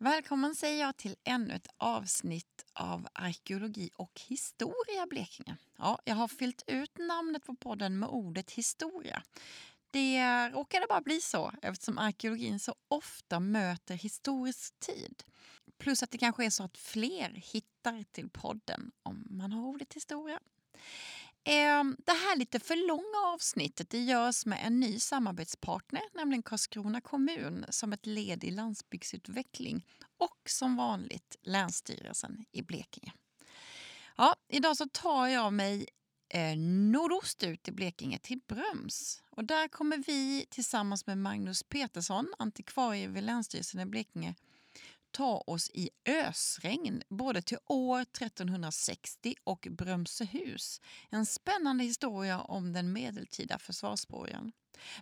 Välkommen säger jag till ännu ett avsnitt av Arkeologi och historia Blekinge. Ja, jag har fyllt ut namnet på podden med ordet historia. Det råkade bara bli så eftersom arkeologin så ofta möter historisk tid. Plus att det kanske är så att fler hittar till podden om man har ordet historia. Ehm, det här lite för långa avsnittet det görs med en ny samarbetspartner, nämligen Karlskrona kommun som ett led i landsbygdsutveckling och som vanligt Länsstyrelsen i Blekinge. Ja, idag så tar jag mig eh, nordost ut i Blekinge till Bröms. Och där kommer vi tillsammans med Magnus Petersson, antikvarie vid Länsstyrelsen i Blekinge, ta oss i ösregn både till år 1360 och Brömsehus. En spännande historia om den medeltida försvarsborgen.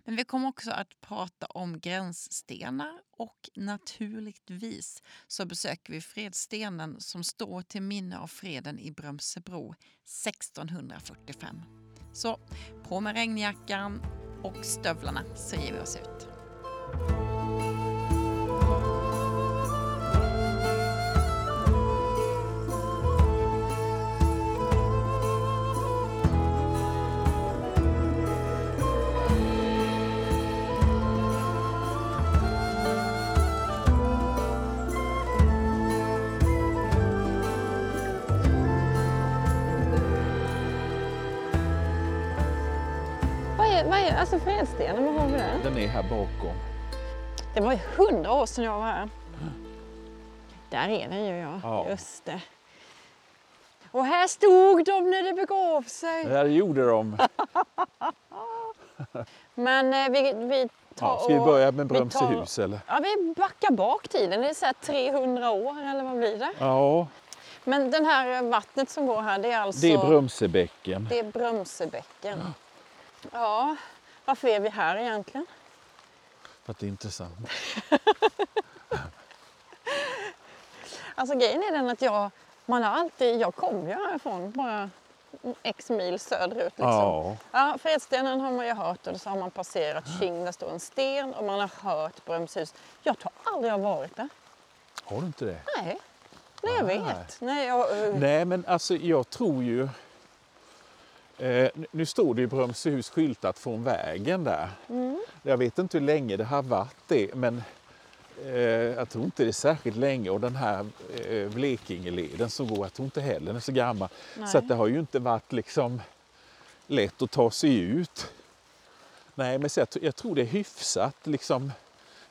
Men vi kommer också att prata om gränsstenar och naturligtvis så besöker vi Fredstenen som står till minne av freden i Brömsebro 1645. Så på med regnjackan och stövlarna så ger vi oss ut. Är, alltså Fredstenen, vad har vi där? Den är här bakom. Det var ju hundra år sedan jag var här. Där är den ju ja, Ja. just det. Och här stod de när det begav sig. Det här gjorde de. Men eh, vi, vi tar Ja, ska vi börja med vi tar- Brömsehus eller? Ja, vi backar bak tiden. Det är så här 300 år eller vad blir det? Ja, Men den här vattnet som går här, det är alltså det är Brömsebäcken. det är Brömsebäcken. Ja, varför är vi här egentligen? För att det är intressant. Alltså grejen är den att jag, man har alltid, jag kommer ju härifrån bara x mil söderut. Liksom. Ja. Ja, Fredstenen har man ju hört och så har man passerat King, där står en sten och man har hört Brömshus. Jag tror aldrig jag har varit där. Har du inte det? Nej, nej jag vet. Nej, jag, eh, Nej, men alltså jag tror ju... Eh, nu står det ju Brömsehus skyltat från vägen där. Mm. Jag vet inte hur länge det har varit det, men eh, jag tror inte det är särskilt länge. Och den här eh, Blekingeleden som går, jag tror inte heller den är så gammal. Nej. Så det har ju inte varit liksom lätt att ta sig ut. Nej, men så jag, jag tror det är hyfsat liksom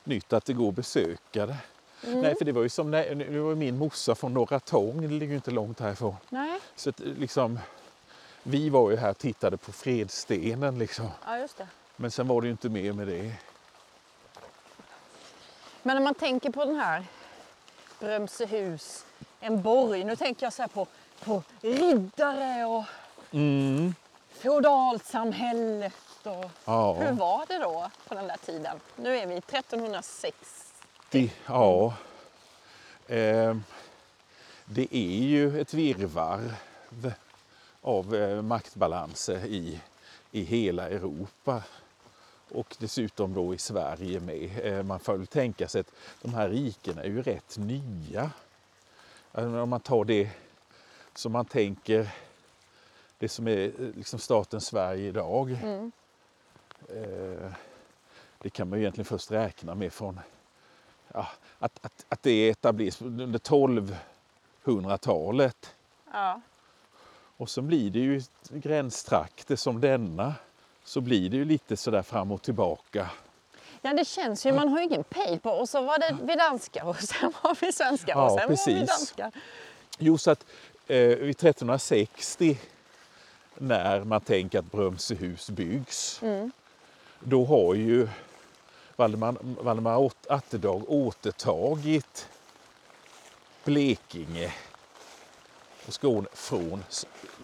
nytt att det går att besöka det. Mm. Nej, för det var ju som när, nu var min morsa från Norra Tång, det ligger ju inte långt härifrån. nej, Så att, liksom, vi var ju här och tittade på Fredstenen liksom. ja just det. Men sen var det ju inte mer med det. Men när man tänker på den här Brömsehus, en borg. Nu tänker jag så här på, på riddare och Mm. feodalsamhället. Och Hur Ja, var det då på den där tiden? Nu är vi 1306. det, ja. Ehm, det är ju ett virrvarr av eh, maktbalanser i, i hela Europa. Och dessutom då i Sverige med. Eh, Man får väl tänka sig att de här rikena är ju rätt nya. Alltså, Om man tar det som man tänker, det som är eh, liksom staten Sverige idag. Mm. Eh, Det kan man ju egentligen först räkna med från ja, att, att, att det etableras under 1200-talet. Ja. Och så blir det ju gränstrakter som denna. Så blir det ju lite sådär fram och tillbaka. ja, det känns ju. Man har ju ingen pejl på. Och så var det vi danskar och sen var vi svenskar och Ja, sen var vi precis. danskar. Jo, så att eh, vid 1360 när man tänker att Brömsehus byggs, Mm. då har ju Valdemar, Atterdag återtagit Blekinge och Skåne från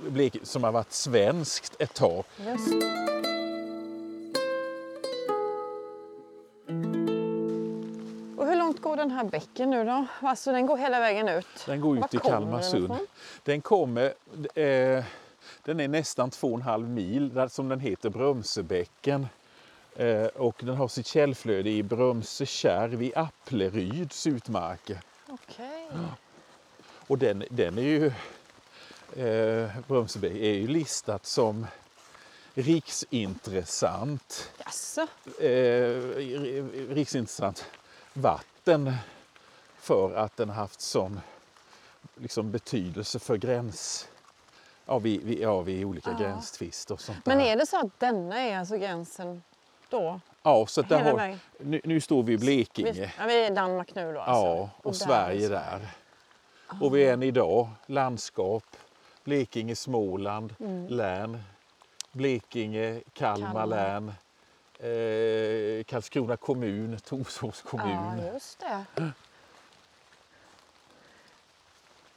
Blekinge som har varit svenskt ett tag. Just. Och hur långt går den här bäcken nu då? Alltså den går hela vägen ut. Den går Var ut i kommer den Kalmarsund. ifrån? Den kommer, eh, den är nästan två och en halv mil, där, som den heter Brömsebäcken. Eh, och den har sitt källflöde i Brömse kärr vid Appleryds utmarker. Okej. Och den, den är ju, eh, Brömsebäck är ju listat som riksintressant, Jaså? eh, riksintressant vatten för att den haft sån liksom, betydelse för gräns, ja, vid, vid, ja, vid olika Ja. gränstvister och sånt Men där. är det så att denna är alltså gränsen då? Ja, så att har, nu, nu står vi i Blekinge. Vi, ja, vi är i Danmark nu då alltså? Ja, och, där Sverige är där. Och vi är än idag, landskap, Blekinge, Småland, län, Blekinge, Kalmar, Kalmar. län, eh, Karlskrona kommun, Torsås kommun. Ja, just det.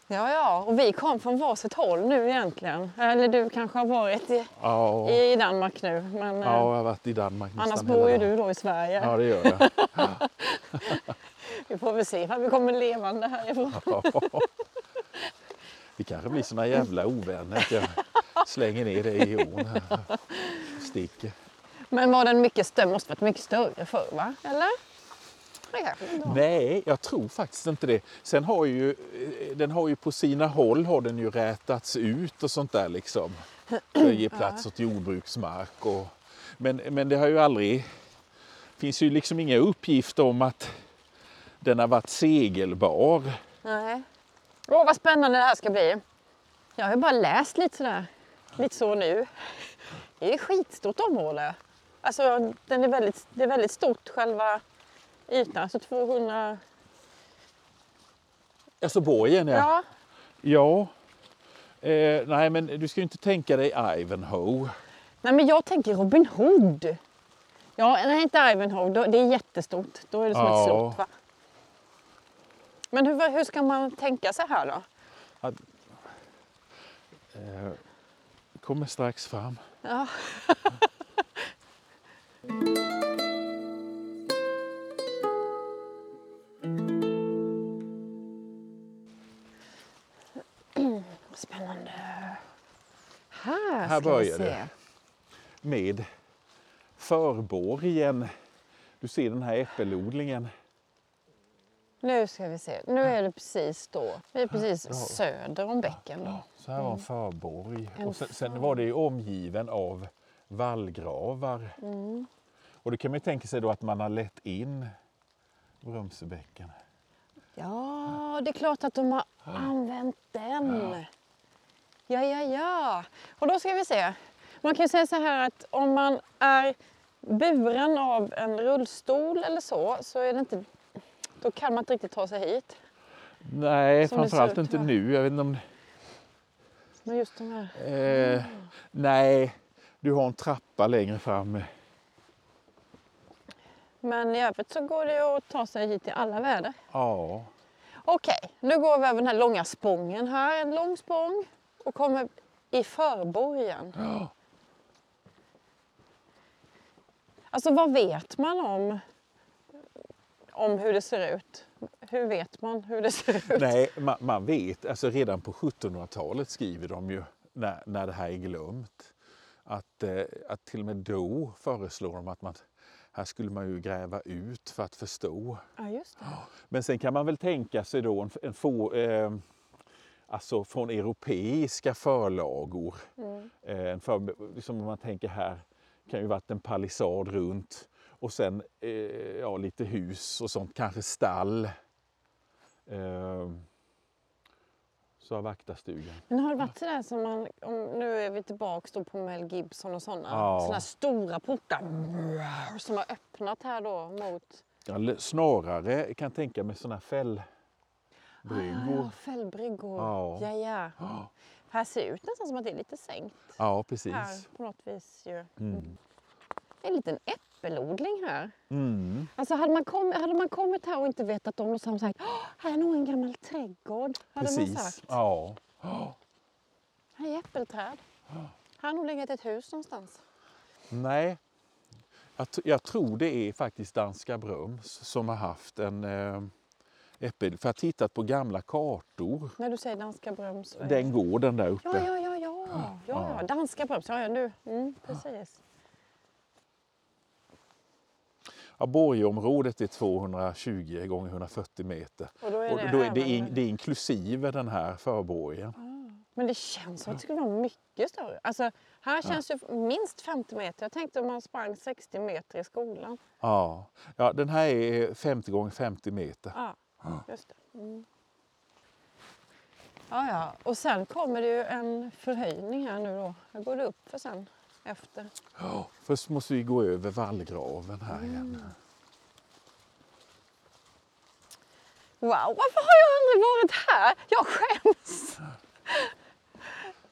Ja, ja, och vi kom från varsitt håll nu egentligen. Eller du kanske har varit i, Ja, i Danmark nu. Men eh, ja, jag har varit i Danmark annars bor ju du då i Sverige. Ja, det gör jag. Vi får väl se ifall vi kommer levande härifrån. Vi kanske blir såna jävla ovänner att jag slänger ner det i ån sticker. Men var den mycket större? måste varit mycket större förr va? Eller? Det. Nej, jag tror faktiskt inte det. Sen har ju eh, den har ju på sina håll har den ju rätats ut och sånt där liksom. För att ge plats åt jordbruksmark. Och, men, men det har ju aldrig... finns ju liksom inga uppgifter om att den har varit segelbar. Nej. Åh, vad spännande det här ska bli. Jag har ju bara läst lite sådär. Lite så nu. Det är ett skitstort område. Alltså, den är väldigt, det är väldigt stort själva ytan. Alltså 200... Alltså borgen ja. Ja. Ja. Eh, nej men du ska ju inte tänka dig Ivanhoe. Nej, men jag tänker Robin Hood. Ja, nej inte Ivanhoe. Det är jättestort. Då är det som Ja. ett slott va? Men hur, hur ska man tänka sig här då? Eh, kommer strax fram. Ja. Spännande. Här, Här ska vi börjar se. det. Med förborgen. Du ser den här äppelodlingen. Nu ska vi se. Nu är det precis då. Vi är precis söder om bäcken. Då. Så här var en förborg. Mm. En Och sen, sen var det ju omgiven av vallgravar. Mm. Och då kan man ju tänka sig då att man har lett in Brömsebäcken. Ja, det är klart att de har använt den. Ja, ja, ja. Och då ska vi se. Man kan ju säga så här att om man är buren av en rullstol eller så, så är det inte, då kan man inte riktigt ta sig hit. Nej, Som framförallt inte här. nu. Jag vet inte om... Men just de här. Eh, nej, du har en trappa längre fram. Men i övrigt så går det att ta sig hit i alla väder. Ja. Okej, nu går vi över den här långa spången här. En lång spång och kommer i förborgen. Ja. Alltså vad vet man om, om hur det ser ut? Hur vet man hur det ser ut? Nej, man, man vet, alltså redan på 1700-talet skriver de ju, när, när det här är glömt, att, eh, att till och med då föreslår de att man, här skulle man ju gräva ut för att förstå. Ja, just det. Men sen kan man väl tänka sig då en, en få, eh, alltså från europeiska förlagor. Mm. Eh, för, liksom om man tänker här kan ju varit en palissad runt och sen eh, ja, lite hus och sånt, kanske stall. Eh, så vaktarstugan. Men har det varit sådär som man, om, nu är vi tillbaks då på Mel Gibson och sådana, Ja. sådana stora portar som har öppnat här då mot Ja, snarare kan jag tänka mig sådana ja, fällbryggor. fällbryggor. Ja. Ja, ja. Ja, Här ser det ut nästan som att det är lite sänkt. ja, precis. Här på något vis ju. Mm. En liten äppelodling här. Mm. Alltså hade man, kommit, hade man kommit här och inte vetat om det så hade man sagt "Åh, här är nog en gammal trädgård. Hade man Precis. sagt. Ja. Ja. Här är äppelträd. Här har nog legat ett hus någonstans. Nej, jag, jag tror det är faktiskt Danska Bröms som har haft en eh, äppel... För jag har tittat på gamla kartor. När du säger danska Bröms. Den gården där uppe. Ja, ja, ja, ja. ja, ja. Danska Bröms. Ja, ja, nu. Mm, precis. Ja, Borgområdet är 220 gånger 140 meter. Och då är Och det, då är det, in, det är inklusive den här förborgen. Men det känns som att det skulle vara mycket större. Alltså, här känns ju minst 50 meter. Jag tänkte om man sprang 60 meter i skolan. Ja. ja, den här är 50 gånger 50 meter. Ja, just det. Mm. Ja, ja. Och sen kommer det ju en förhöjning här nu då. Jag går det upp för sen efter. Ja, först måste vi gå över vallgraven här igen. Wow, varför har jag aldrig varit här? Jag skäms!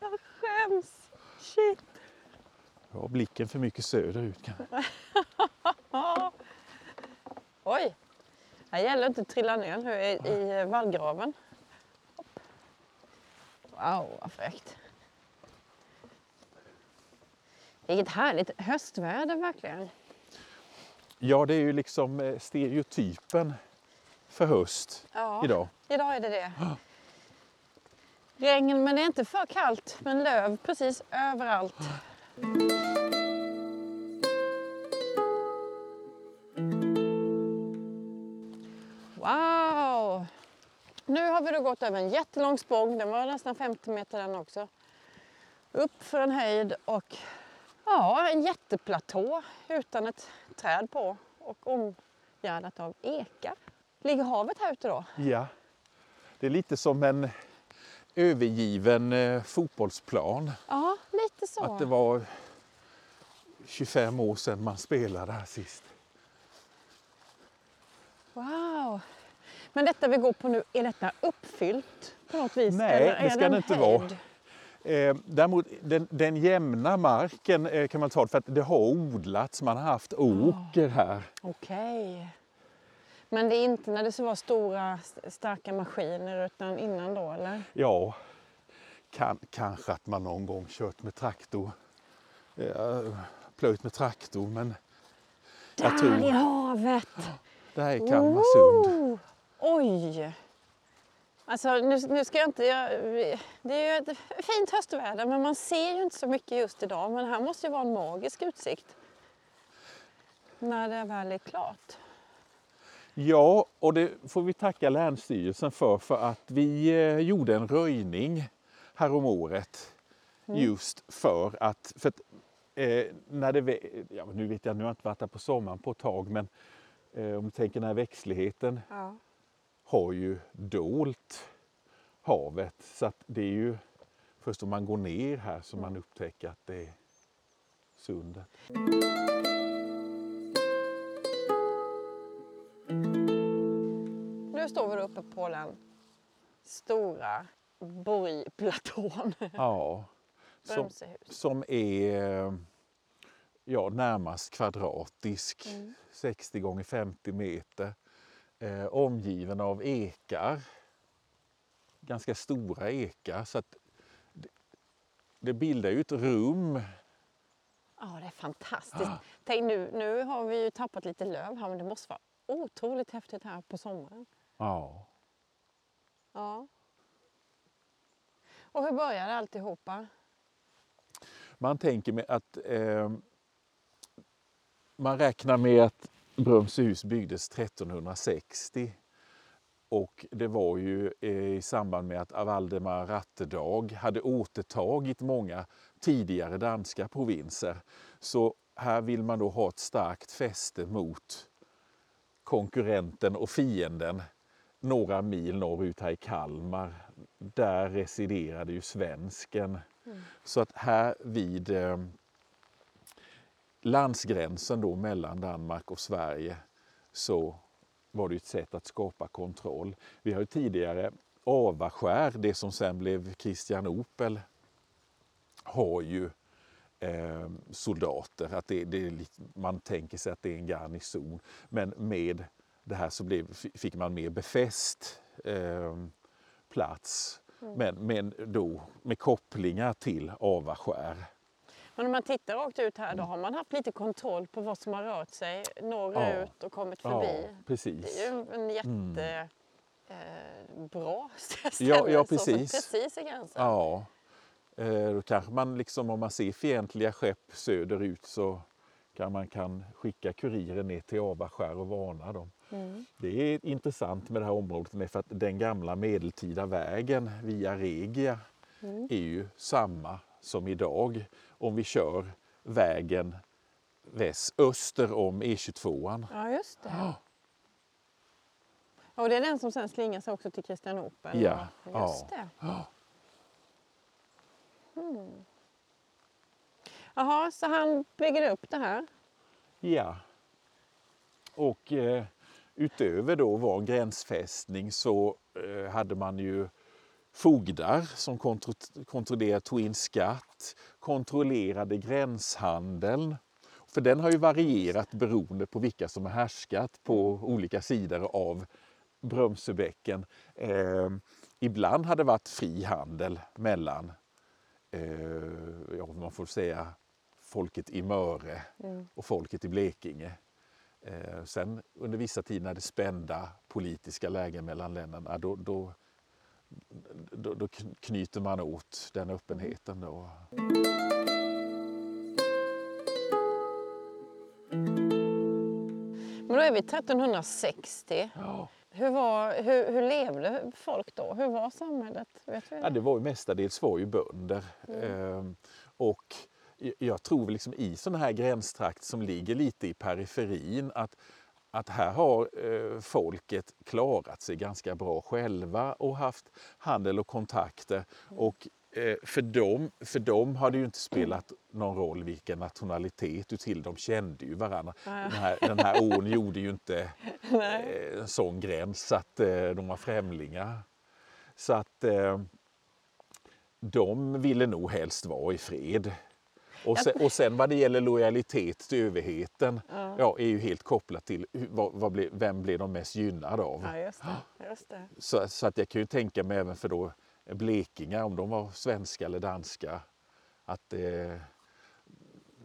Jag skäms! Shit! Du har blicken för mycket söderut kanske. Oj! Här gäller inte att trilla ner nu i, i vallgraven. Wow, vad fräckt. Vilket härligt höstväder verkligen. Ja, det är ju liksom eh, stereotypen för höst Ja, idag. idag är det det. Regn, men det är inte för kallt. Men löv precis överallt. Wow! Nu har vi då gått över en jättelång spång. Den var nästan 50 meter den också. Upp för en höjd och ja, en jätteplatå utan ett träd på och omgärdat av ekar. Ligger havet här ute då? Ja. Det är lite som en övergiven eh, fotbollsplan. Ja, lite så. Att det var 25 år sedan man spelade här sist. Wow! Men detta vi går på nu, är detta uppfyllt på något vis? Nej, Eller det ska det inte vara. Eh, däremot den, den jämna marken eh, kan man ta för att det har odlats, man har haft åker här. Okej. Men det är inte när det så var stora st- starka maskiner utan innan då eller? Ja, kan, kanske att man någon gång kört med traktor. Eh, plöjt med traktor, men jag Där tror i havet! det här är Kalmarsund. Oj! Alltså nu, nu ska jag inte... Jag, det är ju ett fint höstväder men man ser ju inte så mycket just idag. Men här måste ju vara en magisk utsikt. När det väl är klart. Ja, och det får vi tacka Länsstyrelsen för, för att vi eh, gjorde en röjning häromåret just för att, för att eh, när det, ja, nu vet jag, nu har jag inte varit där på sommaren på ett tag, men eh, om du tänker när växtligheten Ja. Har ju dolt havet, så att det är ju först om man går ner här som man upptäcker att det är sundet. Nu står vi uppe på den stora borgplatån. Ja, som, som är ja, närmast kvadratisk, Mm. 60 gånger 50 meter. Eh, omgiven av ekar, ganska stora ekar. Så att det, det bildar ju ett rum. Ja, det är fantastiskt. Tänk, nu, nu har vi ju tappat lite löv här men det måste vara otroligt häftigt här på sommaren. Ja. Ja. Och hur började alltihopa? Man tänker med att eh, man räknar med att Brömsehus byggdes 1360 och det var ju eh, i samband med att Valdemar Atterdag hade återtagit många tidigare danska provinser. Så här vill man då ha ett starkt fäste mot konkurrenten och fienden några mil norrut här i Kalmar. Där residerade ju svensken. Så att här vid eh, landsgränsen då mellan Danmark och Sverige så var det ett sätt att skapa kontroll. Vi har ju tidigare Avaskär, det som sen blev Kristianopel, har ju eh, soldater. Att det, det man tänker sig att det är en garnison. Men med det här så blev, fick man mer befäst eh, plats. Men, men då med kopplingar till Avaskär. Men om man tittar rakt ut här då har man haft lite kontroll på vad som har rört sig norrut och kommit förbi. Ja, precis. Det är ju en jätte... Eh, bra ställe. Ja, ja, så, som precis. precis i gränsen. Ja, eh, då kanske man liksom om man ser fientliga skepp söderut så kan man kan skicka kurirer ner till Avaskär och varna dem. Mm. Det är intressant med det här området med för att den gamla medeltida vägen via Regia Mm. är ju samma som idag om vi kör vägen väst, öster om E22. Ja, just det. Ja. Och det är den som sen slingar sig också till Kristianopel? Ja, Just ja. det. Ja. Jaha, så han bygger upp det här? Ja. Och eh, utöver då var gränsfästning så eh, hade man ju fogdar som kontro- kontrollerade tog in skatt, kontrollerade gränshandeln. För den har ju varierat beroende på vilka som har härskat på olika sidor av Brömsebäcken. Eh, ibland hade det varit fri handel mellan, eh, ja, man får säga, folket i Möre och folket i Blekinge. Eh, sen under vissa tider när det spända politiska lägen mellan länderna, då, då, då, då kn- knyter man åt den öppenheten. Då. Men då är vi 1360. Ja. Hur, var, hur, hur levde folk då? Hur var samhället? Vet du Ja, det var ju mestadels var ju bönder. Ehm, och jag tror liksom i sådana här gränstrakt som ligger lite i periferin att, att här har eh, folket klarat sig ganska bra själva och haft handel och kontakter. Och eh, för dem, för dem har det ju inte spelat någon roll vilken nationalitet du till. De kände ju varandra. Den här, den här ån gjorde ju inte eh, en sån gräns att eh, de var främlingar. Så att eh, de ville nog helst vara i fred. Och sen, och sen vad det gäller lojalitet till överheten ja. är ju helt kopplat till vad, vad blir, vem blir de mest gynnade av. Ja, just det. Just det. Så, så att jag kan ju tänka mig även för då blekingar, om de var svenska eller danska, att eh,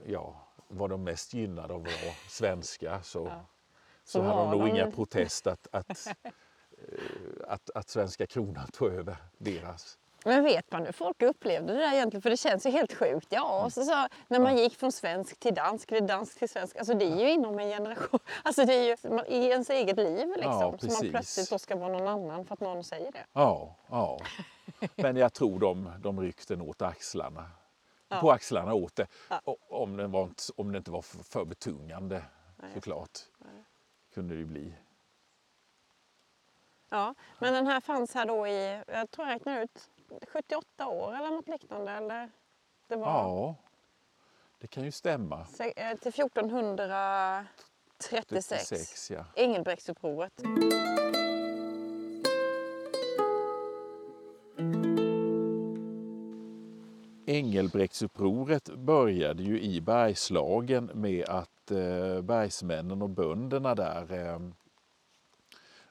ja, var de mest gynnade av vara svenska så, så, Så hade var de nog de inga ju- protest att, att, eh, att, att svenska kronan tog över deras. Men vet man hur folk upplevde det där egentligen? För det känns ju helt sjukt. Ja, och så, så, när man gick från svensk till dansk, eller dansk till svensk. Alltså det är ju inom en generation. Alltså det är ju man- i ens eget liv liksom. Ja, så man plötsligt då ska vara någon annan för att någon säger det. Ja, ja. Men jag tror de, de ryckte åt axlarna. På axlarna åt det. O- Om, det var inte, om det inte var för, betungande såklart. Kunde det ju bli. Ja, men den här fanns här då i, jag tror jag räknar ut, 78 år eller något liknande. Eller? Det var Ja, det kan ju stämma. se- eh, till 1436. 36, ja. Engelbrektsupproret. Engelbrektsupproret började ju i Bergslagen med att eh, bergsmännen och bönderna där eh,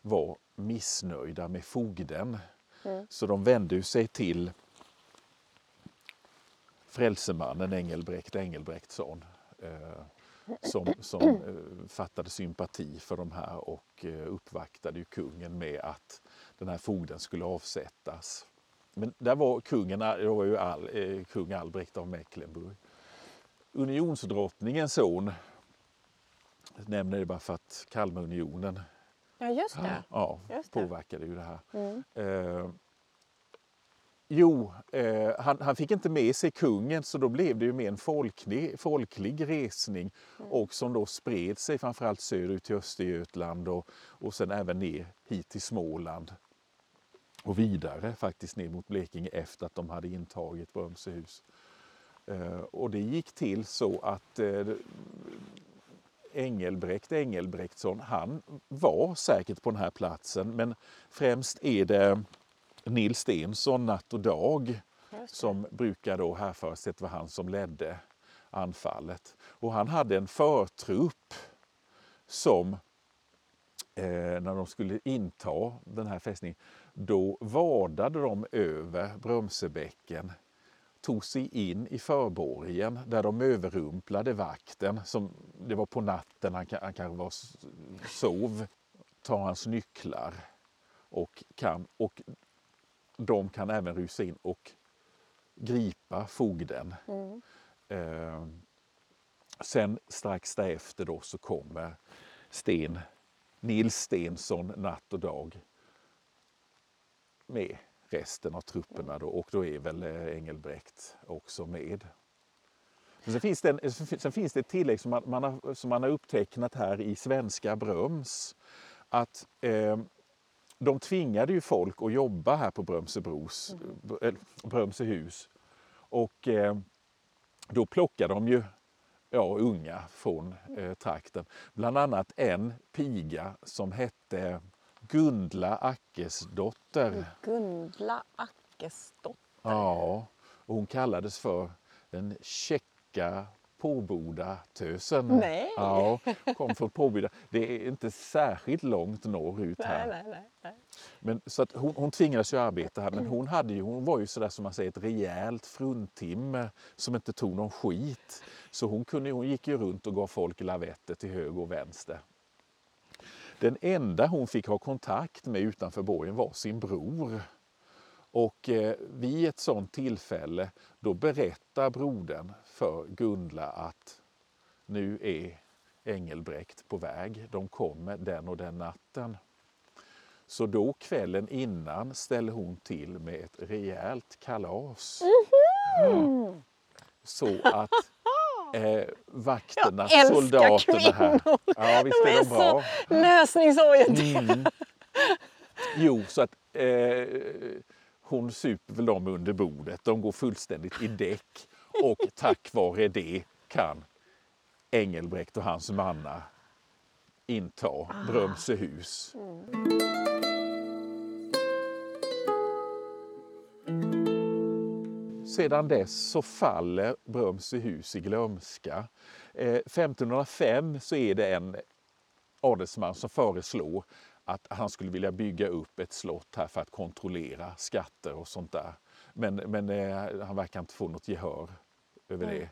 var missnöjda med fogden. Mm. Så de vände ju sig till frälsemannen Engelbrekt Engelbrektsson eh, som, som eh, fattade sympati för de här och eh, uppvaktade ju kungen med att den här fogden skulle avsättas. Men där var kungen, det var ju all, eh, kung Albrekt av Mecklenburg. Unionsdrottningens son, jag nämner det bara för att Kalmarunionen Ja, just det. ja, Just det. påverkade ju det här. Mm. Eh, jo, eh, han, han fick inte med sig kungen så då blev det ju mer en folklig, folklig resning Mm. och som då spred sig framförallt söderut till Östergötland och, och sen även ner hit till Småland och vidare faktiskt ner mot Blekinge efter att de hade intagit Brömsehus. Eh, och det gick till så att eh, Engelbrekt Engelbrektsson, han var säkert på den här platsen men främst är det Nils Stensson, Natt och Dag, som brukar då härföra sig att det var han som ledde anfallet. Och han hade en förtrupp som eh, när de skulle inta den här fästningen, då vadade de över Brömsebäcken, tog sig in i förborgen där de överrumplade vakten. Som, det var på natten, han, ka- han kanske var, sov, tar hans nycklar och, kan, och de kan även rusa in och gripa fogden. Mm. Eh, sen strax därefter då så kommer Sten, Nils Stensson natt och dag med resten av trupperna då, och då är väl eh, Engelbrekt också med. Men sen, finns det en, sen finns det ett tillägg som man, man har, som man har upptecknat här i Svenska Bröms. Att eh, de tvingade ju folk att jobba här på Brömsebros, mm. Brömsehus. Och eh, då plockade de ju ja, unga från eh, trakten. Bland annat en piga som hette Gundla Ackesdotter. Gundla Ackesdotter? Ja, och hon kallades för den käcka Påboda-tösen. Nej! Ja, kom från Påboda. Det är inte särskilt långt norrut här. Nej, nej, nej. Men, så att hon, hon tvingades ju arbeta här, men hon, hade ju, hon var ju sådär som man säger ett rejält fruntimmer som inte tog någon skit. Så hon, kunde, hon gick ju runt och gav folk lavetter till höger och vänster. Den enda hon fick ha kontakt med utanför borgen var sin bror. Och eh, vid ett sådant tillfälle då berättar brodern för Gundla att nu är Engelbrekt på väg. De kommer den och den natten. Så då kvällen innan ställer hon till med ett rejält kalas. Mm. Så att eh, vakterna, Jag soldaterna här. kvinnor. Ja, visst De är är de bra. så lösningsorienterade. Mm. Jo, så att eh, hon super väl dem under bordet. De går fullständigt i däck och tack vare det kan Engelbrekt och hans mannar inta Brömsehus. Sedan dess så faller Brömsehus i glömska. Eh, 1505 så är det en adelsman som föreslår att han skulle vilja bygga upp ett slott här för att kontrollera skatter och sånt där. Men, men eh, han verkar inte få något gehör över Mm. det.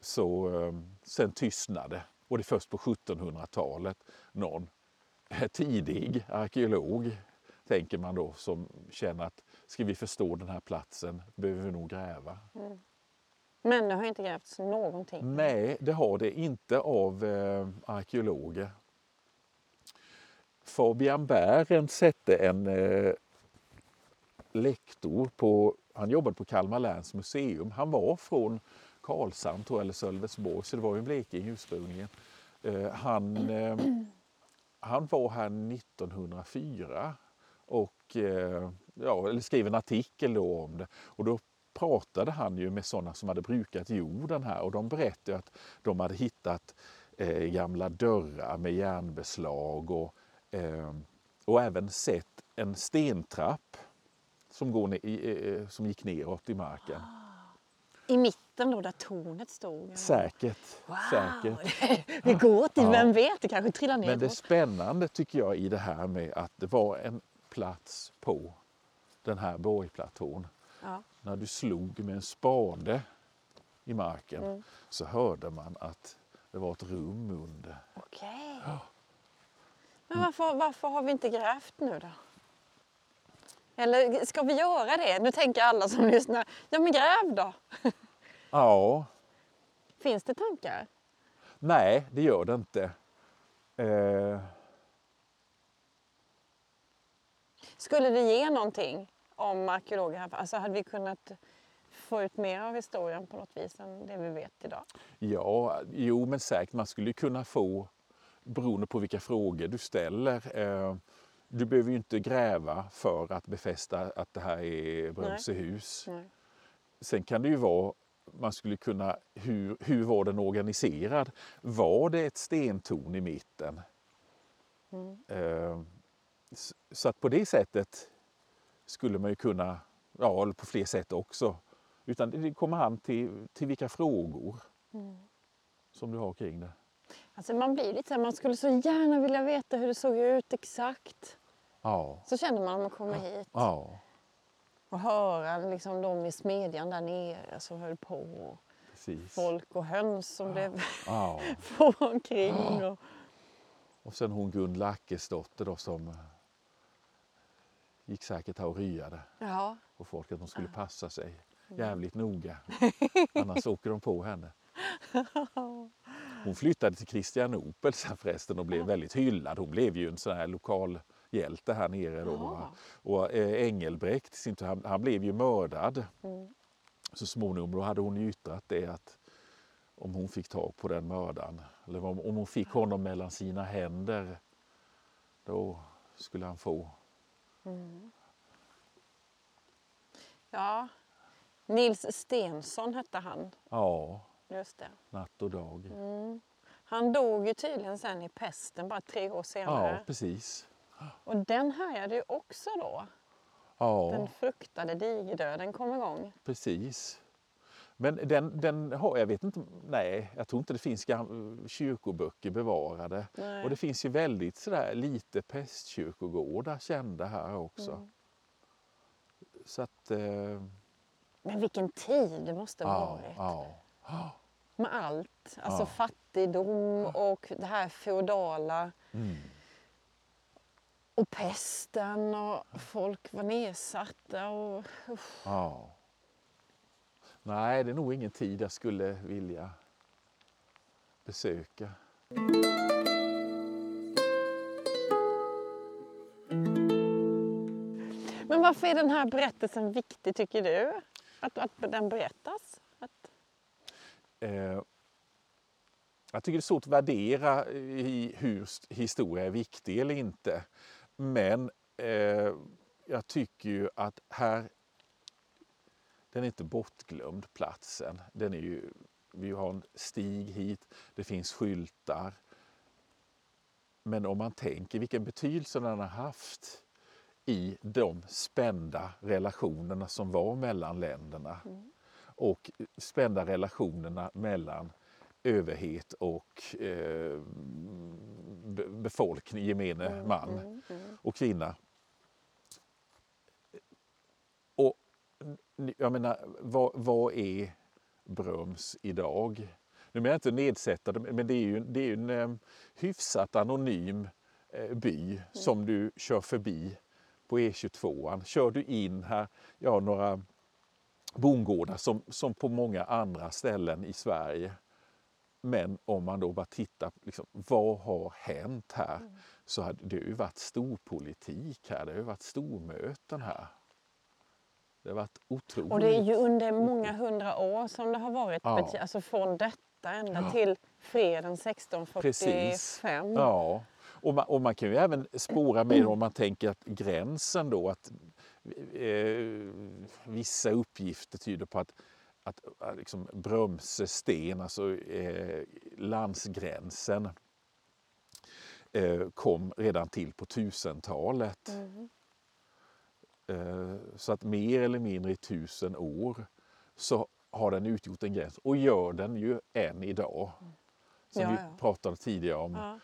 Så eh, sen tystnade och det är först på 1700-talet någon eh, tidig arkeolog, tänker man då, som känner att ska vi förstå den här platsen behöver vi nog gräva. Men det har inte grävts någonting. Nej, det har det inte av eh, arkeologer. Fabian Bärent sätte en eh, lektor på, han jobbade på Kalmar läns museum. Han var från Karlshamn tror jag, eller Sölvesborg, så det var ju Blekinge ursprungligen. Eh, han, eh, han var här 1904 och eh, ja, eller skrev en artikel då om det. Och då pratade han ju med sådana som hade brukat jorden här och de berättade att de hade hittat eh, gamla dörrar med järnbeslag och, eh, och även sett en stentrapp som, går ner, i, eh, som gick neråt i marken. I mitten då där tornet stod. Säkert. Wow. säkert. Det går till, Ja. vem vet, det kanske trillar ner. Men det spännande tycker jag i det här med att det var en plats på den här borgplatån. Ja. När du slog med en spade i marken Mm. så hörde man att det var ett rum under. Okej. Men varför, varför har vi inte grävt nu då? Eller ska vi göra det? Nu tänker alla som lyssnar, ja men gräv då! Ja, Finns det tankar? nej det gör det inte. Eh, Skulle det ge någonting om arkeologer här? Alltså hade vi kunnat få ut mer av historien på något vis än det vi vet idag? ja, jo men säkert man skulle kunna få, beroende på vilka frågor du ställer, eh, du behöver ju inte gräva för att befästa att det här är Brömsehus. Sen kan det ju vara, man skulle kunna, hur, hur var den organiserad? Var det ett stentorn i mitten? Mm. Eh, Så att på det sättet skulle man ju kunna, ja på fler sätt också. Utan det kommer an till, till vilka frågor Mm. som du har kring det. Alltså man blir lite så man skulle så gärna vilja veta hur det såg ut exakt. Ja, Så känner man när man kommer hit. ja Och höra liksom de i smedjan där nere som höll på. precis. Folk och höns som blev Ja. omkring. Och, Och sen hon Gun Lackesdotter då som gick säkert här och ryade. ja. på folk att de skulle passa sig jävligt noga. Annars åker de på henne. Hon flyttade till Kristianopel sen förresten och blev väldigt hyllad. Hon blev ju en sån här lokal hjälte här nere. Då. Och eh, Engelbrekt, han, han blev ju mördad Mm. så småningom. Då hade hon yttrat det att om hon fick tag på den mördaren, eller om, om hon fick honom mellan sina händer, då skulle han få. Ja. Nils Stensson hette han. Ja, Just det. natt och dag. Mm. Han dog ju tydligen sen i pesten bara tre år Ja, senare. precis. Och den härjade ju också då. Ja, Den fruktade digerdöden kom igång. precis. Men den, den har, jag vet inte, nej, jag tror inte det finns kyrkoböcker bevarade. Nej. Och det finns ju väldigt sådär lite pestkyrkogårdar kända här också. Mm. Så att, eh, Men vilken tid det måste ha ja, varit. ja. Med allt. Alltså Ja. fattigdom och det här feodala. Mm. Och pesten och folk var nedsatta. Och, usch. ja. Nej, det är nog ingen tid jag skulle vilja besöka. Men varför är den här berättelsen viktig tycker du? Att, att den berättas? Att, Eh, jag tycker det är svårt att värdera i hur st- historia är viktig eller inte. Men eh, jag tycker ju att här, den är inte bortglömd platsen. Den är ju, vi har en stig hit, det finns skyltar. Men om man tänker vilken betydelse den har haft i de spända relationerna som var mellan länderna och spända relationerna mellan överhet och eh, be- befolkning, gemene man och kvinna. Och n- jag menar, vad, vad är Bröms idag? Nu menar jag inte nedsättande, men det är ju, det är ju en hyfsat anonym eh, by som du kör förbi på E22. Kör du in här, ja några bondgårdar som, som på många andra ställen i Sverige. Men om man då bara tittar, liksom, vad har hänt här? Så har det ju varit storpolitik här, det har ju varit stormöten här. Det har varit otroligt. och det är ju under många hundra år som det har varit. Ja. Alltså från detta ända Ja. till freden Precis. 1645. Ja, och man, och man kan ju även spåra med om man tänker att gränsen då, att eh, vissa uppgifter tyder på att, att, att liksom Brömse sten, alltså eh, landsgränsen, eh, kom redan till på 1000-talet. Mm. Eh, så att mer eller mindre i tusen år så har den utgjort en gräns och gör den ju än idag. Som Ja, vi ja. pratade tidigare om. Ja.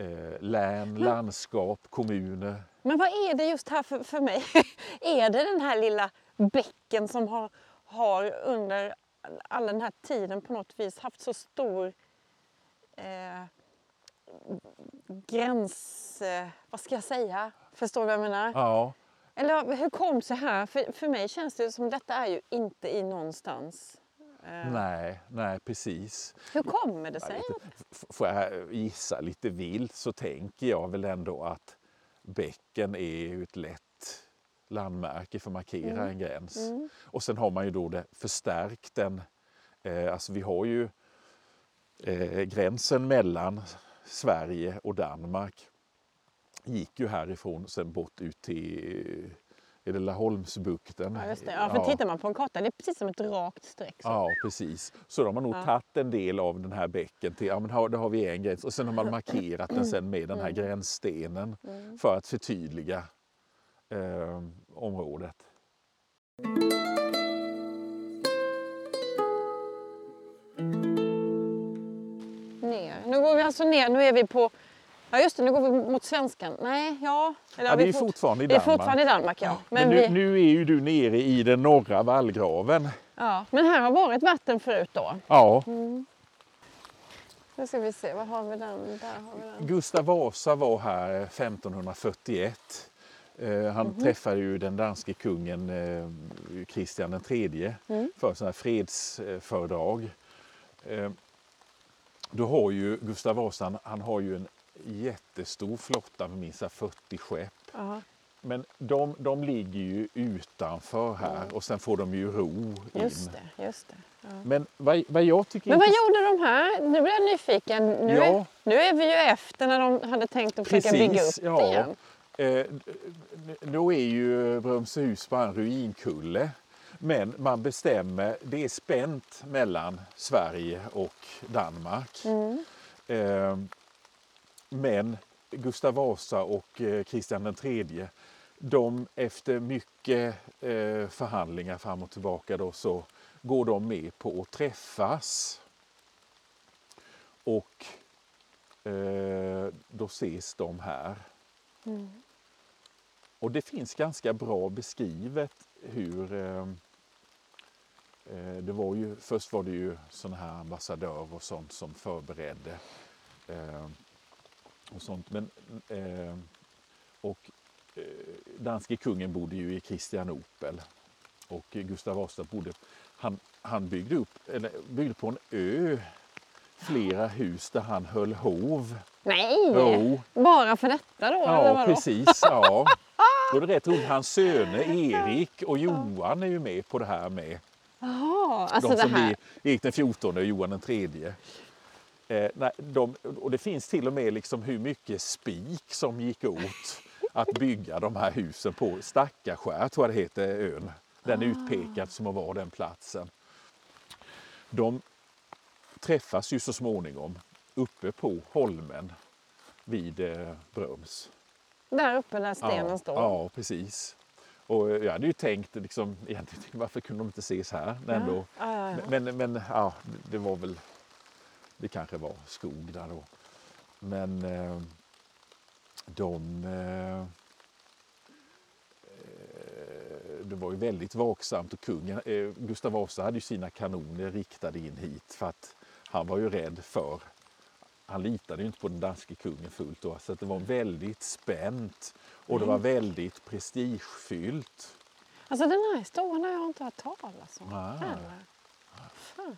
Eh, län, landskap, kommuner. Men vad är det just här för, för mig? är det den här lilla bäcken som har, har under all den här tiden på något vis haft så stor eh, gräns... Eh, vad ska jag säga? Förstår du vad jag menar? Ja, Eller hur kom det här? För, för mig känns det som detta är ju inte i någonstans. Eh, nej, nej precis. hur kommer det sig? Får jag gissa lite vilt så tänker jag väl ändå att bäcken är ett lätt landmärke för att markera en gräns. Och sen har man ju då det förstärkt den. Eh, alltså vi har ju eh, gränsen mellan Sverige och Danmark gick ju härifrån sen bort ut till är det Laholmsbukten. Ja, just det. Ja, för tittar man på en karta, det är precis som ett rakt streck. Så. Ja, precis. Så då har man nog Ja. tagit en del av den här bäcken till, ja men då har vi en gräns och sen har man markerat den sen med den här Mm. gränsstenen för att förtydliga eh, området. Ner. Nu går vi alltså ner. Nu är vi på... Ja just det, nu går vi mot svenskan. Nej, ja. Eller Ja, vi är fort- fortfarande i Vi är Danmark. fortfarande i Danmark, ja. Men, Men, nu, vi, nu är ju du nere i den norra vallgraven. ja. men här har varit vatten förut då. Ja, Nu ska vi se, vad har vi den? Där har vi den. Gustav Vasa var här 1541. Eh, Han Mhm. träffade ju den danske kungen eh, Kristian III Mm. för sådana här fredsföredrag. Eh, då har ju Gustav Vasa, han har ju en jättestor flotta med minst 40 skepp. Ja. Men de, de ligger ju utanför här och sen får de ju ro in. Just det, just det. Ja. Men vad, vad jag tycker Men vad gjorde de här? Nu blir jag nyfiken. Nu, Ja. är, nu är vi ju efter när de hade tänkt att försöka bygga upp det ja. igen. Eh, då är ju Brömsehus bara en ruinkulle. Men man bestämmer, det är spänt mellan Sverige och Danmark. Mm. Eh, men Gustav Vasa och eh, Kristian III, de efter mycket eh, förhandlingar fram och tillbaka då, så går de med på att träffas. Och eh, då ses de här. Mm. Och det finns ganska bra beskrivet hur eh, eh, det var ju, först var det ju sådana här ambassadörer och sånt som förberedde eh, och sånt. Men, eh, och eh, danske kungen bodde ju i Kristianopel och Gustav Vasa bodde, han, han byggde upp, eller byggde på en ö flera hus där han höll hov. Nej! Jo. Bara för detta då? Ja, precis. Ja. Då är det rätt roligt. Hans söner Erik och Johan är ju med på det här med. Jaha, alltså de det som här. blir Erik den 14 och Johan den tredje. Eh, nej, de, och det finns till och med liksom hur mycket spik som gick åt att bygga de här husen på Stackarskär, tror jag det heter, ön. Den är utpekad som att vara den platsen. De träffas ju så småningom uppe på holmen vid eh, Bröms. Där uppe där stenen ja, står. Ja, precis. Och jag hade ju tänkt liksom, egentligen, varför kunde de inte ses här? Men, ändå, Ja, ja, ja. men, men ja, det var väl, det kanske var skog där då. Men eh, de, eh, eh, det var ju väldigt vaksamt och kungen, eh, Gustav Vasa hade ju sina kanoner riktade in hit för att han var ju rädd för han litade ju inte på den danske kungen fullt då, så att det var väldigt spänt och det var väldigt prestigefyllt. Alltså den här historien har jag inte hört talas om. Heller. Fan.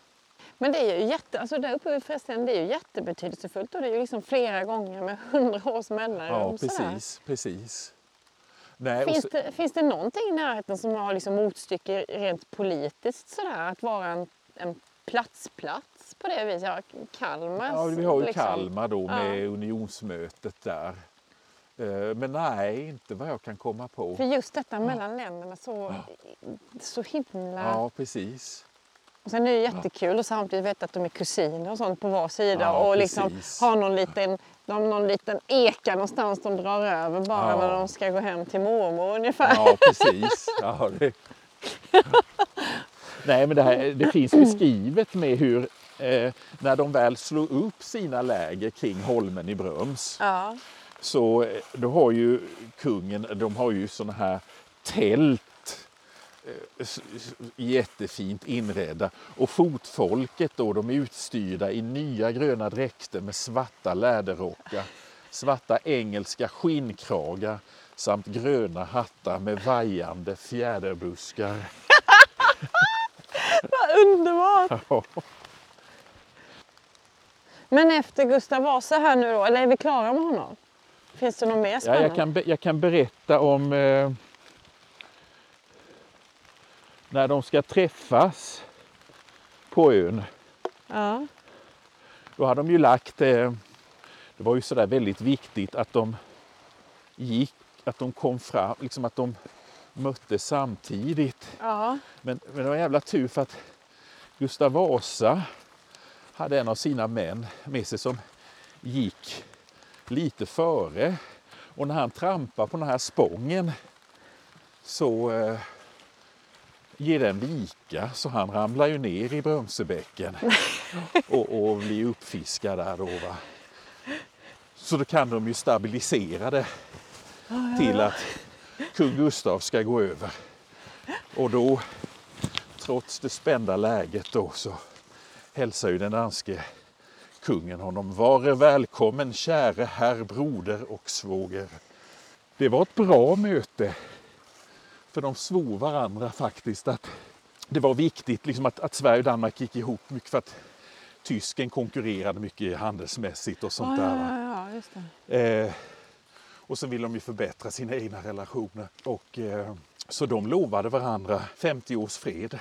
Men det är ju jätte, alltså där uppe förresten, det är ju jättebetydelsefullt och det är ju liksom flera gånger med hundra års mellanrum. Ja, precis, precis. Nej, Finns, så, det, finns det någonting i närheten som har liksom motstycke rent politiskt sådär? Att vara en, en platsplats på det viset? Ja, Kalmar. ja, vi har ju liksom. Kalmar då Ja. med unionsmötet där. Eh, Men nej, inte vad jag kan komma på. För just detta mellan länderna så, så himla... Ja, precis. Och sen är det jättekul och samtidigt veta att de är kusiner och sånt på var sida Ja, och liksom precis. ha någon liten, de, någon liten eka någonstans de drar över bara Ja. när de ska gå hem till mormor ungefär. Ja, precis. Ja, det... Nej, men det, här, det finns beskrivet med hur eh, när de väl slår upp sina läger kring holmen i Bröms Ja. så eh, då har ju kungen, de har ju såna här tält jättefint inredda och fotfolket då de är utstyrda i nya gröna dräkter med svarta läderrockar, svarta engelska skinnkragar samt gröna hattar med vajande fjäderbuskar. Vad underbart! Ja. Men efter Gustav Vasa här nu då, eller är vi klara med honom? Finns det något mer Ja, spännande? jag, kan, jag kan berätta om eh, när de ska träffas på ön. Ja. Då hade de ju lagt, eh, det var ju sådär väldigt viktigt att de gick, att de kom fram, liksom att de möttes samtidigt. Ja. Men, men det var en jävla tur för att Gustav Vasa hade en av sina män med sig som gick lite före. Och när han trampar på den här spången så eh, ger den vika så han ramlar ju ner i Brömsebäcken och, och blir uppfiskad där då. Va? Så då kan de ju stabilisera det till att kung Gustav ska gå över. Och då, trots det spända läget då, så hälsar ju den danske kungen honom. Vare välkommen käre herr broder och svåger. Det var ett bra möte. För de svor varandra faktiskt att det var viktigt liksom att, att Sverige och Danmark gick ihop mycket för att tysken konkurrerade mycket handelsmässigt och sånt ja, där. ja, ja. Eh, och så vill de ju förbättra sina egna relationer. Och, eh, så de lovade varandra 50 års fred.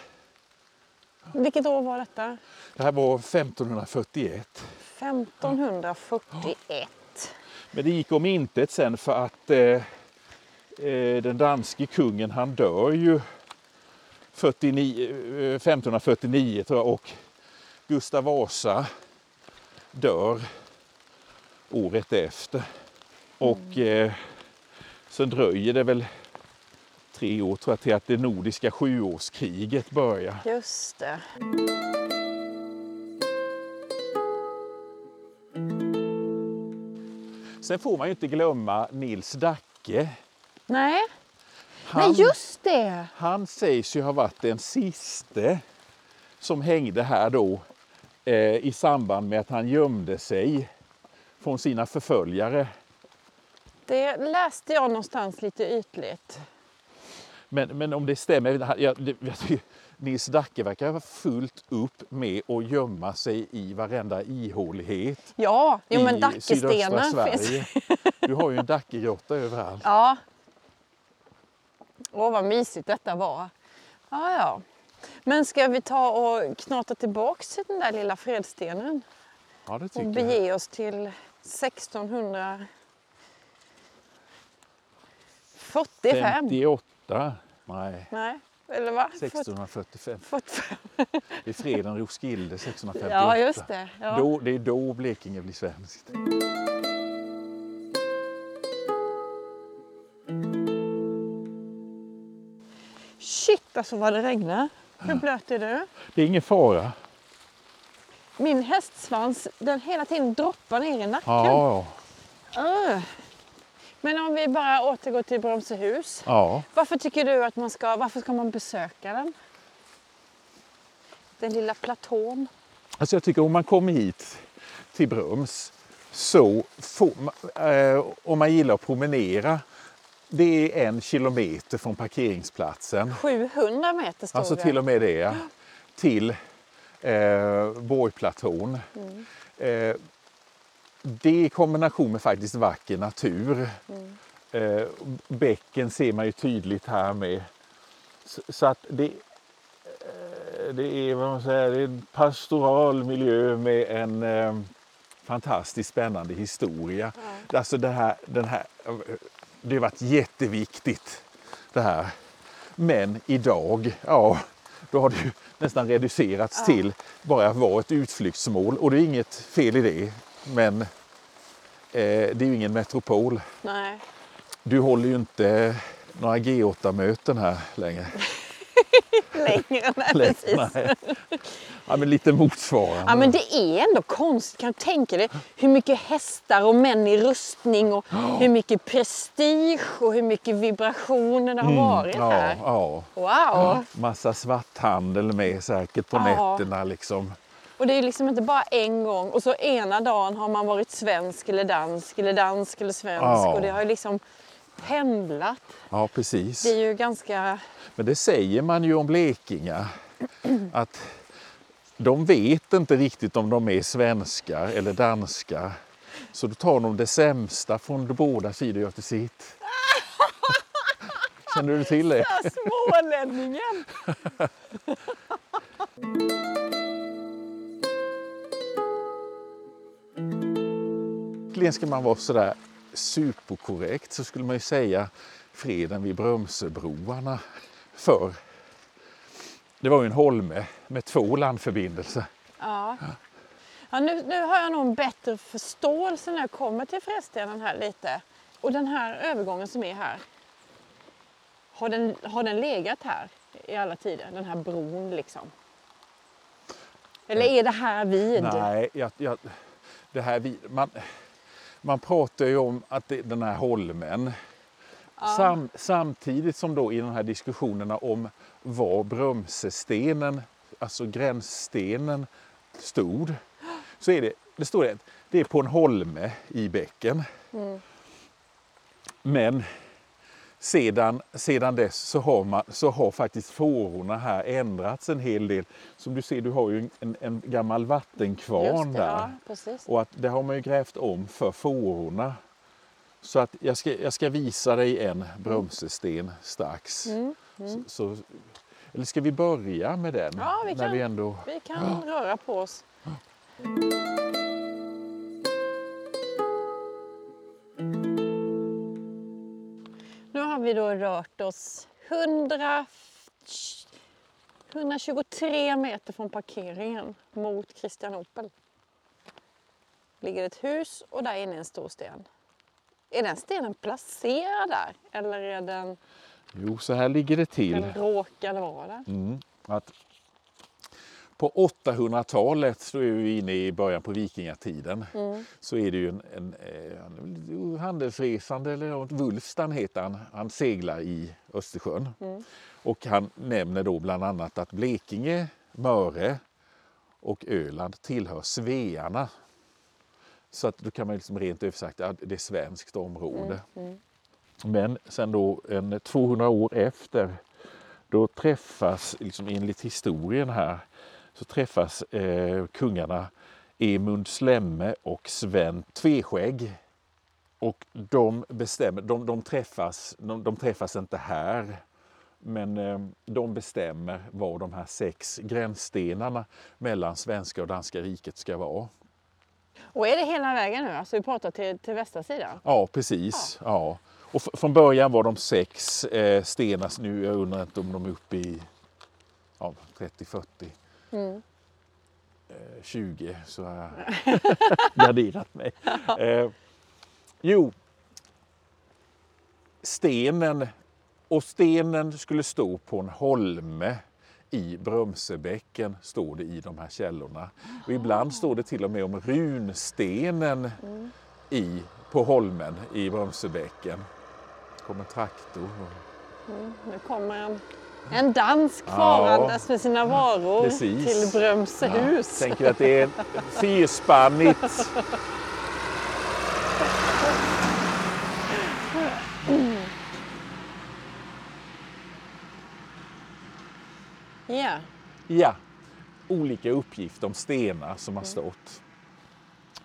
Vilket år var detta? Det här var 1541. 1541. Men det gick om intet sen för att eh, den danske kungen han dör ju 49, eh, 1549 tror jag och Gustav Vasa dör året efter. Och eh, sen dröjer det väl tre år tror jag till att det nordiska sjuårskriget börjar. Just det. Sen får man ju inte glömma Nils Dacke. Nej, Han, Nej just det. han sägs ju ha varit den siste som hängde här då eh, i samband med att han gömde sig från sina förföljare. Det läste jag någonstans lite ytligt. Men, men om det stämmer, jag, Nils Dacke verkar ha fullt upp med att gömma sig i varenda ihålighet Ja, jo, men i sydöstra finns. Sverige. Du har ju en Dackegrotta överallt. Ja. Åh, vad mysigt detta var. Ja, ja. Men ska vi ta och knata tillbaks till den där lilla fredstenen Ja, det och tycker jag. bege oss till 1645? 58? Nej, Nej, eller va? 1645. 45. Det är freden Roskilde 1658. Ja, just det. Ja. Då, det är då Blekinge blir svenskt. Shit, alltså vad det regnar. Hur blöt är du? Det är ingen fara. Min hästsvans, den hela tiden droppar ner i nacken. Ja, Ugh. Men om vi bara återgår till Bromsehus. ja. Varför tycker du att man ska, varför ska man besöka den? Den lilla platån. Alltså jag tycker om man kommer hit till Brums så får eh, om man gillar att promenera, det är en kilometer från parkeringsplatsen. 700 meter stod Alltså till och med det. Till eh, Borgplatån. Eh, det i kombination med faktiskt vacker natur. Eh, bäcken ser man ju tydligt här med. Så, så att det, eh, det är vad man säger, det är en pastoral miljö med en eh, fantastiskt spännande historia. Alltså det här, den här, det har varit jätteviktigt det här. Men idag, ja, då har det ju nästan reducerats till bara att vara ett utflyktsmål. Och det är inget fel i det. Men eh, det är ju ingen metropol. Nej. Du håller ju inte några G8-möten här längre. Längre, nej precis. Nej. Ja, men lite motsvarande. Ja, men det är ändå konstigt, kan du tänka dig hur mycket hästar och män i rustning och hur mycket prestige och hur mycket vibrationer det har varit Mm, ja, här. ja. Wow! Massa svarthandel med säkert på Ja. nätterna liksom. Och det är liksom inte bara en gång och så ena dagen har man varit svensk eller dansk eller dansk eller svensk Ja. och det har liksom pendlat. Ja, precis. Det är ju ganska... Men det säger man ju om blekingar. Att de vet inte riktigt om de är svenskar eller danskar. Så då tar de det sämsta från de båda sidor och gör till sitt. Känner du till det? Smålänningen! Egentligen ska man vara sådär superkorrekt så skulle man ju säga freden vid Brömsöbroarna förr. Det var ju en holme med två landförbindelser. Ja. Ja, nu, nu har jag nog en bättre förståelse när jag kommer till Fredstenen här lite. Och den här övergången som är här. Har den, har den legat här i alla tider? Den här bron liksom? Eller är det här vid? Nej, jag, jag, det här, vi- man, man pratar ju om att det, den här holmen Sam, samtidigt som då i de här diskussionerna om var Brömsestenen, alltså gränsstenen, stod. Så är det, det står det, det är på en holme i bäcken. Men sedan, sedan dess så har, man, så har faktiskt fårorna här ändrats en hel del. Som du ser, du har ju en, en gammal vattenkvarn det, där. ja. Och att det har man ju grävt om för fårorna. Så att jag ska, jag ska visa dig en bromsesten strax. Mm, Så, så, eller ska vi börja med den? Ja, vi när kan. vi ändå... Vi kan röra på oss. Vi då rört oss 100, 123 meter från parkeringen mot Kristianopel. ligger ett hus och där inne en stor sten. Är den stenen placerad där eller är den, Jo, så här ligger det till. den råkade vara där? Mm, att på 800-talet, så är vi inne i början på vikingatiden, så är det ju en, en, eh, handelsresande, eller Wulfstan heter han, han seglar i Östersjön. Och han nämner då bland annat att Blekinge, Möre och Öland tillhör Svearna. Så att då kan man liksom rent översagt att det är svenskt område. Men sen då en 200 år efter då träffas, liksom enligt historien här, så träffas eh, kungarna Emund Slemme och Sven Tveskägg. Och de bestämmer, de, de, träffas, de, de träffas inte här, men eh, de bestämmer var de här sex gränsstenarna mellan svenska och danska riket ska vara. Och är det hela vägen nu? Alltså vi pratar till, till västra sidan? Ja, precis. Ja. Och f- från början var de sex eh, stenar, nu jag undrar inte om de är uppe i ja, 30-40. Mm. Eh, 20 så har jag garderat mig. Eh, jo, stenen och stenen skulle stå på en holme i Brömsebäcken, står det i de här källorna. Och ibland står det till och med om runstenen i, på holmen i Brömsebäcken. Det kom en traktor. Nu kommer en, en dansk farandes med sina varor precis. till Brömsehus. Jag tänker att det är fyrspannigt. Ja. Ja, olika uppgifter om stenar som har stått.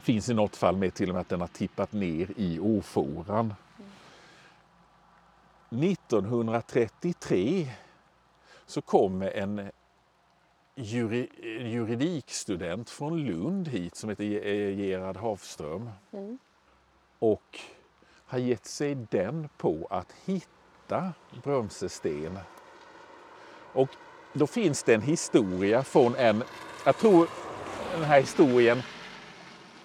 Finns i något fall med till och med att den har tippat ner i åfåran. 1933 så kommer en juri, juridikstudent från Lund hit som heter Ge- Gerhard Hafström. Och har gett sig den på att hitta Brömsesten. Och då finns det en historia från en, jag tror den här historien,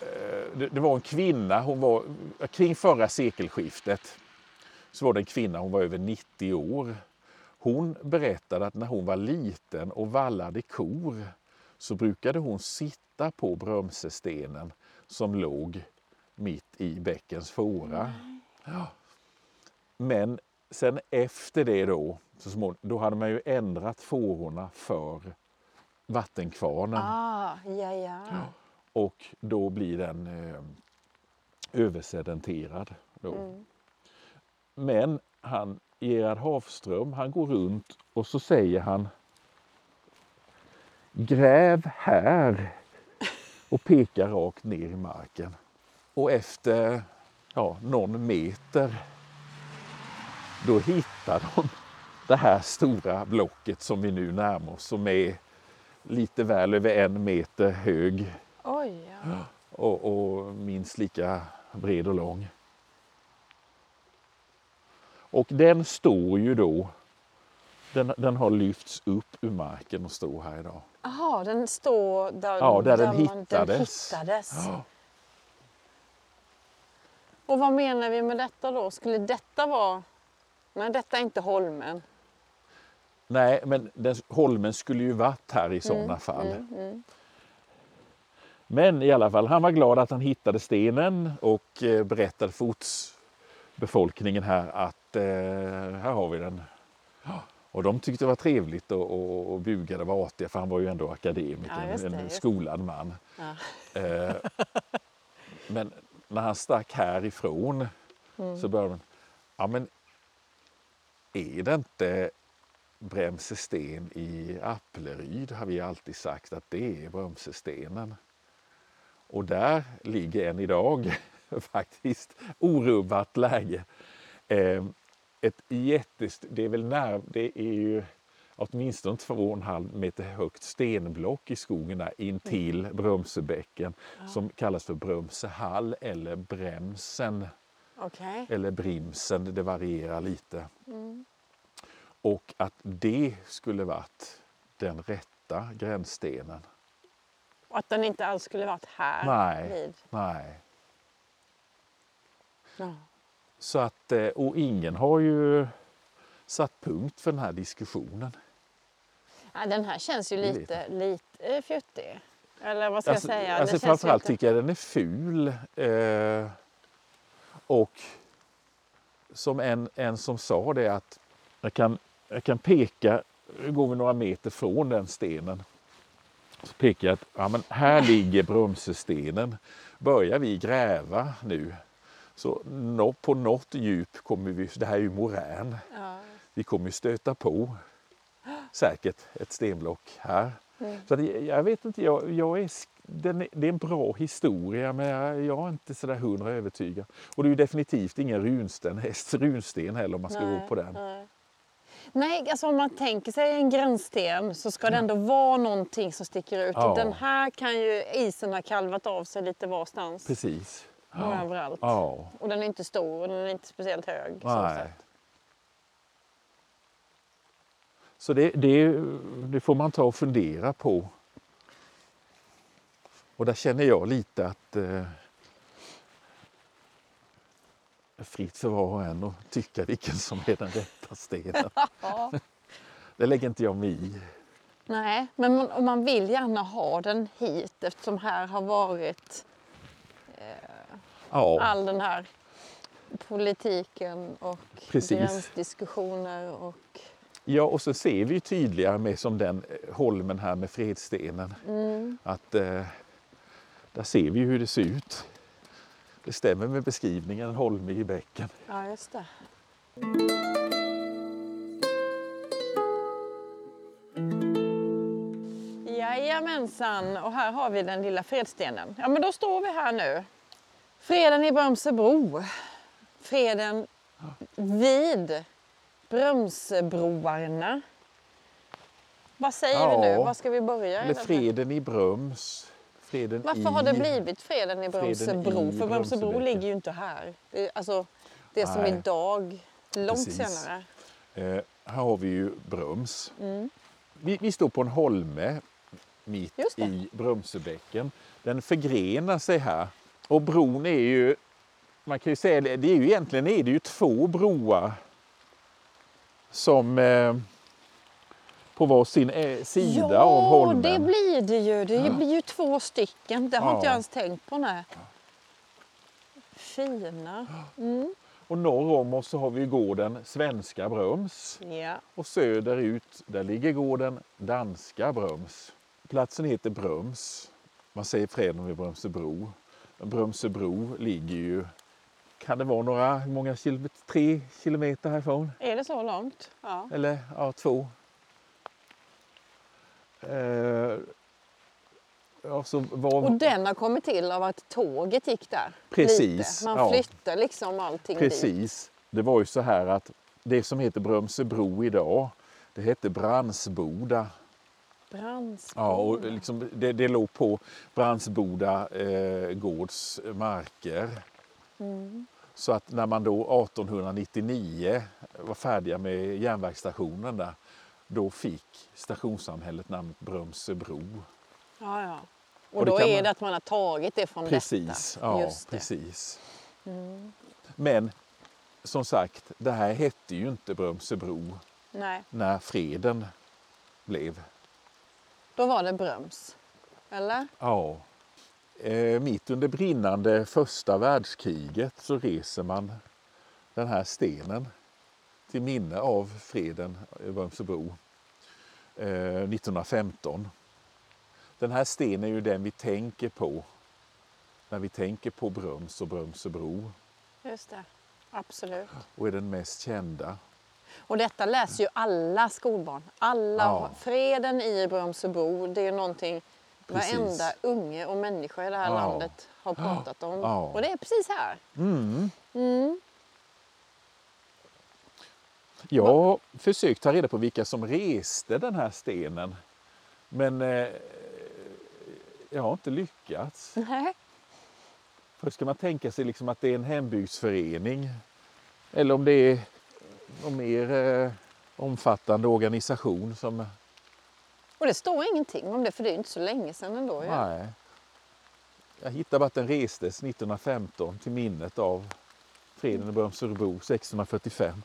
eh, det, det var en kvinna, hon var kring förra sekelskiftet, så var det en kvinna, hon var över 90 år. Hon berättade att när hon var liten och vallade kor så brukade hon sitta på Brömsestenen som låg mitt i bäckens fåra. Ja. Men sen efter det då, så småningom, då hade man ju ändrat fårorna för vattenkvarnen Ah, ja, ja. och då blir den eh, översedenterad. Då. Men han, Gerhard Hafström, han går runt och så säger han Gräv här och pekar rakt ner i marken. Och efter ja, någon meter då hittar de det här stora blocket som vi nu närmar oss som är lite väl över en meter hög Oj, ja. och, och minst lika bred och lång. Och den står ju då, den, den har lyfts upp ur marken och står här idag. Jaha, den står där, Ja, där den man- hittades. hittades. Ja. Och vad menar vi med detta då? Skulle detta vara... Nej, detta är inte holmen. Nej, men den, holmen skulle ju varit här i sådana fall. Men i alla fall, han var glad att han hittade stenen och eh, berättade för ortsbefolkningen här att eh, här har vi den. Och de tyckte det var trevligt och, och, och bugade och var artiga för han var ju ändå akademiker, Ja, det, en skolad man. Ja. Eh, men när han stack härifrån Mm. så började man, ja men är det inte Bremsesten i Appleryd har vi alltid sagt att det är Brömsestenen. Och där ligger än idag faktiskt orubbat läge. Eh, ett jättest, det är väl när, det är ju åtminstone två och en halv meter högt stenblock i skogen där intill Brömsebäcken som kallas för Brömsehall eller Bremsen Okej. eller Brimsen, det varierar lite. Och att det skulle varit den rätta gränsstenen. Och att den inte alls skulle varit här Nej. vid. Nej. Ja. Så att, eh, och ingen har ju satt punkt för den här diskussionen. Ja, den här känns ju lite, lite fjuttig. Eller vad ska Alltså, jag säga? alltså framförallt lite... tycker jag den är ful. Eh, och som en, en som sa det att jag kan, jag kan peka, nu går vi några meter från den stenen. Så pekar jag att ja, men här ligger Brömsestenen. Börjar vi gräva nu så på något djup kommer vi, det här är ju morän, Ja. vi kommer stöta på säkert ett stenblock här. Så att, jag- vet inte, jag, jag är, den det är en bra historia men jag, jag är inte sådär hundra övertygad. Och det är ju definitivt ingen runsten, runsten heller om man ska gå på den. Nej. Nej, alltså om man tänker sig en gränssten så ska det ändå vara någonting som sticker ut. Ja. Den här kan ju isen ha kalvat av sig lite varstans Precis. Och överallt. Ja, Och den är inte stor och den är inte speciellt hög. nej. Så det, det, det får man ta och fundera på. Och där känner jag lite att eh, fritt för var och en att tycka vilken som är den rätta stenen. Ja. Det lägger inte jag mig i. Nej, men man, man vill gärna ha den hit eftersom här har varit Ja, all den här politiken och Precis. gränsdiskussioner och ja, och så ser vi ju tydligare med som den eh, holmen här med fredstenen. Att eh, där ser vi hur det ser ut. Det stämmer med beskrivningen, en holme i bäcken. ja, just det. Jajamensan, och här har vi den lilla fredstenen. Ja, men då står vi här nu. Freden i Brömsebro. Freden vid Brömsebroarna. Vad säger vi nu? Ja. Var ska vi börja? Eller freden i Bröms. Freden Varför i... har det blivit freden i Freden Brömsebro? För Brömsebro ligger ju inte här. Det, är- alltså, det som Nej. idag, långt Precis. senare. Eh, här har vi ju Bröms. Mm. Vi, vi står på en holme mitt i Brömsebäcken. Den förgrenar sig här. Och bron är ju, man kan ju säga det, är ju egentligen är det ju två broar som eh, på varsin eh, sida ja, av holmen. det blir det ju. Det blir ju två stycken. Det har Ja. inte jag ens tänkt på. Nej. Fina. Mm. Och norr om oss så har vi gården Svenska Bröms. Ja. Och söderut, där ligger gården Danska Bröms. Platsen heter Bröms. Man säger freden vid Brömsebro. Brömsebro ligger ju, kan det vara några, hur många kilometer? Tre kilometer härifrån? Är det så långt? Ja. Eller ja, två. Eh, ja, så var, Och den har kommit till av att tåget gick där. Precis, Lite. Man ja. flyttar liksom allting dit. Precis. Det var ju så här att det som heter Brömsebro idag, det hette Brandsboda. Brandsbo. Ja, och liksom, det, det låg på Brandsboda eh, gårds marker. Så att när man då 1899 var färdiga med järnvägsstationen där, då fick stationssamhället namnet Brömsebro. Ja, ja. Och, Och då är man- det att man har tagit det från Precis, detta. ja, Just det. precis. Men som sagt, det här hette ju inte Brömsebro Nej, när freden blev. Då var det Bröms. Eller? Ja. Eh, mitt under brinnande första världskriget så reser man den här stenen till minne av freden i Brömsebro eh, 1915. Den här stenen är ju den vi tänker på när vi tänker på Bröms och Brömsebro Just det. Absolut. och är den mest kända. Och detta läser ju alla skolbarn. Alla. Ja. Freden i Brömsebro, det är någonting Precis. varenda unge och människa i det här Ja. landet har pratat om. Ja. Och det är precis här. Mm. Mm. Jag har försökt ta reda på vilka som reste den här stenen. Men eh, jag har inte lyckats. Nej. Först ska man tänka sig liksom att det är en hembygdsförening. Eller om det är en mer eh, omfattande organisation som... Och det står ingenting om det för det är ju inte så länge sedan ändå. ju. Nej. Jag hittade bara att den restes 1915 till minnet av freden i Brömsörebro 1645.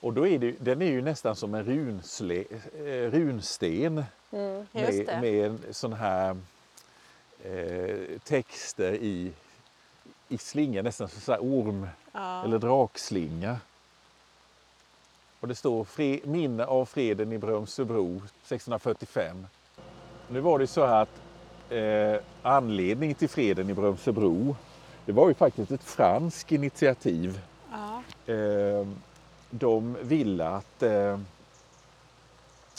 Och då är det, den är ju nästan som en runsle, eh, runsten Mm, med, med sån här eh, texter i, i slinga, nästan som så orm Ja. eller drakslinga. Och det står minne av freden i Brömsöbro 1645. Nu var det så här att eh, anledning till freden i Brömsöbro det var ju faktiskt ett franskt initiativ. Ja. Eh, de ville att eh,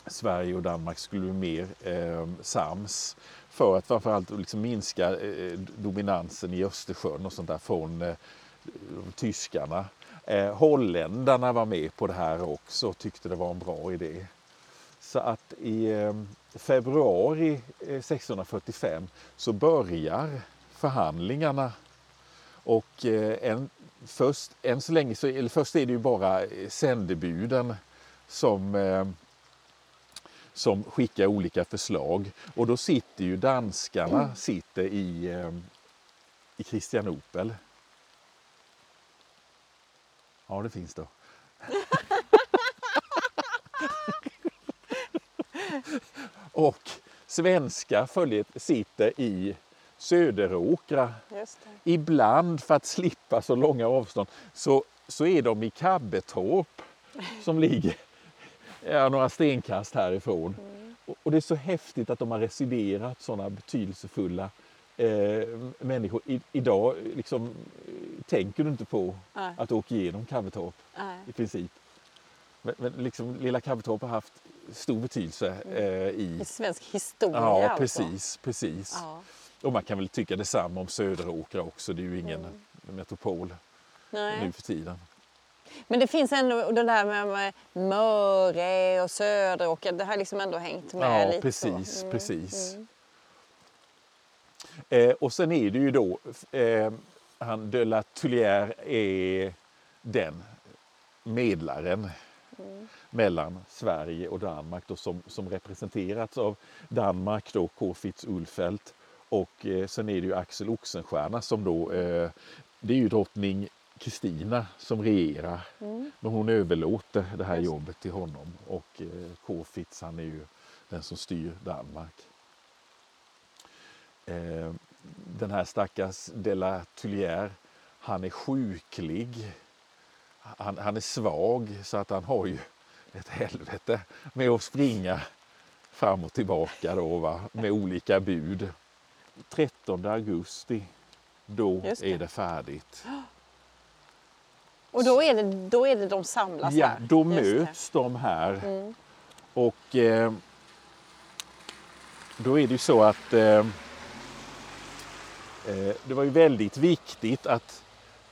Sverige och Danmark skulle bli mer eh, sams för att framförallt liksom minska eh, dominansen i Östersjön och sånt där från eh, tyskarna. Eh, holländarna var med på det här också och tyckte det var en bra idé. Så att i eh, februari eh, 1645 så börjar förhandlingarna och eh, en, först, än så länge så, eller först är det ju bara eh, sändebuden som, eh, som skickar olika förslag. Och då sitter ju danskarna sitter i, eh, i Kristianopel. Ja, det finns då. och svenska följet sitter i Söderåkra det. ibland för att slippa så långa avstånd så, så är de i Kabbetorp som ligger ja, några stenkast härifrån. Och, och det är så häftigt att de har residerat sådana betydelsefulla eh, människor. I, idag liksom, tänker du inte på Nej. att åka igenom Kabbetorp Nej. i princip. Men, men liksom, lilla Kabbetorp har haft stor betydelse eh, I i... svensk historia Ja, alltså. precis, precis. Ja. Och man kan väl tycka detsamma om Söderåkra också. Det är ju ingen metropol Nej. nu för tiden. Men det finns ändå det där med, Möre och Söderåker. Det har liksom ändå hängt med Ja, lite precis, så. Mm, precis. mm. Eh, och sen är det ju då, eh, han de la Tullière är den medlaren Mm. mellan Sverige och Danmark då, som, som representerats av Danmark, då Kårfitz Ulfeldt och eh, sen är det ju Axel Oxenstierna som då, eh, det är ju drottning Kristina som regerar. Mm. Men hon överlåter det här jobbet till honom och eh, Kårfitz han är ju den som styr Danmark. Eh, den här stackars de la Tullière, han är sjuklig. Han, han är svag så att han har ju ett helvete med att springa fram och tillbaka då, va? med olika bud. 13 augusti, då det. är det färdigt. Och då är, det, då är det de samlas Ja, här. då Just det. möts de här. Mm. Och eh, då är det ju så att eh, det var ju väldigt viktigt att,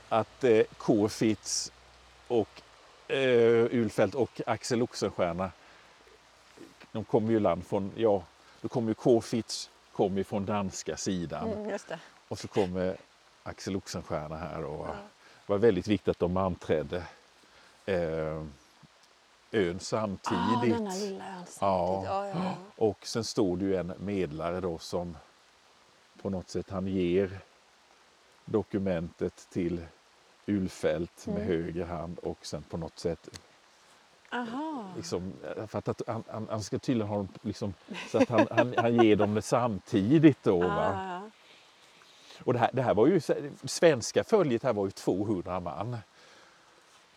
att eh, och eh, Ulfeldt och Axel Oxenstierna de kommer ju land från, ja, då kommer ju Kårfitz kommer ju från danska sidan Mm, och så kommer Axel Oxenstierna här. Och Det var väldigt viktigt att de anträdde eh, ön samtidigt. Ah, denna lilla ön samtidigt. Ja. Ja, ja, ja. Och sen står det ju en medlare då som på något sätt han ger dokumentet till Ulfält med Mm. höger hand och sen på något sätt Aha. liksom, för att, han, han, han ska tydligen ha dem liksom, så att han, han, han ger dem det samtidigt då. Ah, Och det här, det här var ju, svenska följet här var ju 200 man.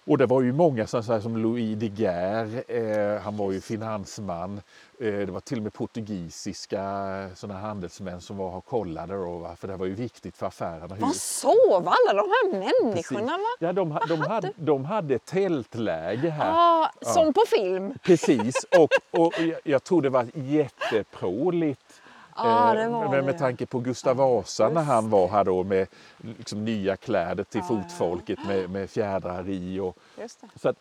Och det var ju många som, som Louis de Geer, eh, han var ju finansman. Eh, det var till och med portugisiska såna handelsmän som var och kollade då, för det var ju viktigt för affärerna. Vad sov alla de här människorna? Va? Ja, de, de, hade, de hade tältläge här. Ah, som på film. Precis, och, och jag, jag tror det var jättepråligt. Ja, det Eh, var med, det. med tanke på Gustav Vasa när han var här då med liksom nya kläder till Ja, ja, ja. fotfolket med, med fjädrar i. Och, det. så att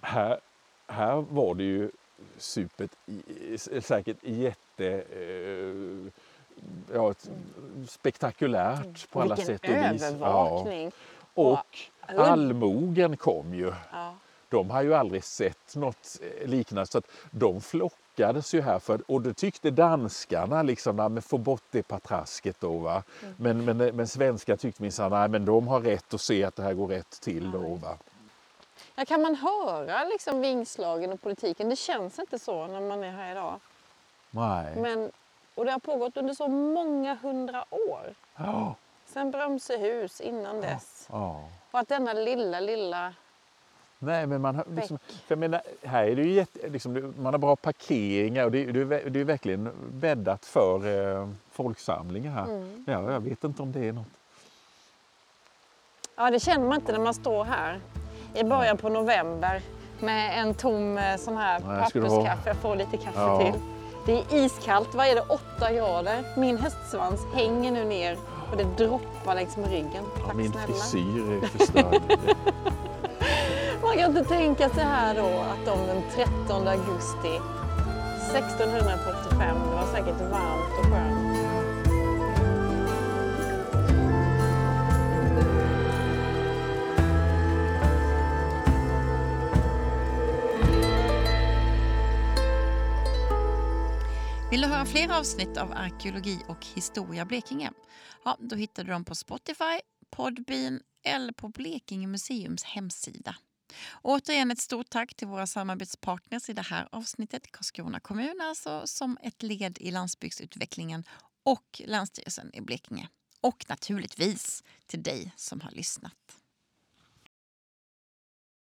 här, här var det ju supert, i- säkert jätte... Eh, ja, spektakulärt på alla Vilken sätt och vis. övervakning. Och Och- allmogen kom ju. Ja. De har ju aldrig sett något eh, liknande så att de flockades ju här för, och det tyckte danskarna liksom, nej, men få bort det patrasket då va. Mm. Men, men, men svenskar tyckte minsann, nej men de har rätt att se att det här går rätt till då va. Ja, kan man höra liksom vingslagen och politiken? Det känns inte så när man är här idag. Nej. Men, och det har pågått under så många hundra år. Ja, Sen Brömsehus innan dess. ja. Och att denna lilla, lilla... Nej, men man har, liksom, för jag menar, här är det ju jätte, liksom, man har bra parkeringar och det, det, det är verkligen bäddat för eh, folksamlingar här. Mm. Ja, jag vet inte om det är något. Ja, det känner man inte när man står här i början på november med en tom eh, sån här Nej, papperskaffe. Jag får lite kaffe Ja. till. Det är iskallt. Vad är det? 8 grader. Min hästsvans hänger nu ner och det droppar längs med ryggen. Ja, Tack min snälla. frisyr är förstörd. Man kan inte tänka sig här då att de den 13 augusti 1645, det var säkert varmt och skönt. Vill du höra fler avsnitt av Arkeologi och historia Blekinge? Ja, då hittar du dem på Spotify, Podbean eller på Blekinge museums hemsida. Återigen ett stort tack till våra samarbetspartners i det här avsnittet. Karlskrona kommun alltså som ett led i landsbygdsutvecklingen och Länsstyrelsen i Blekinge. Och naturligtvis till dig som har lyssnat.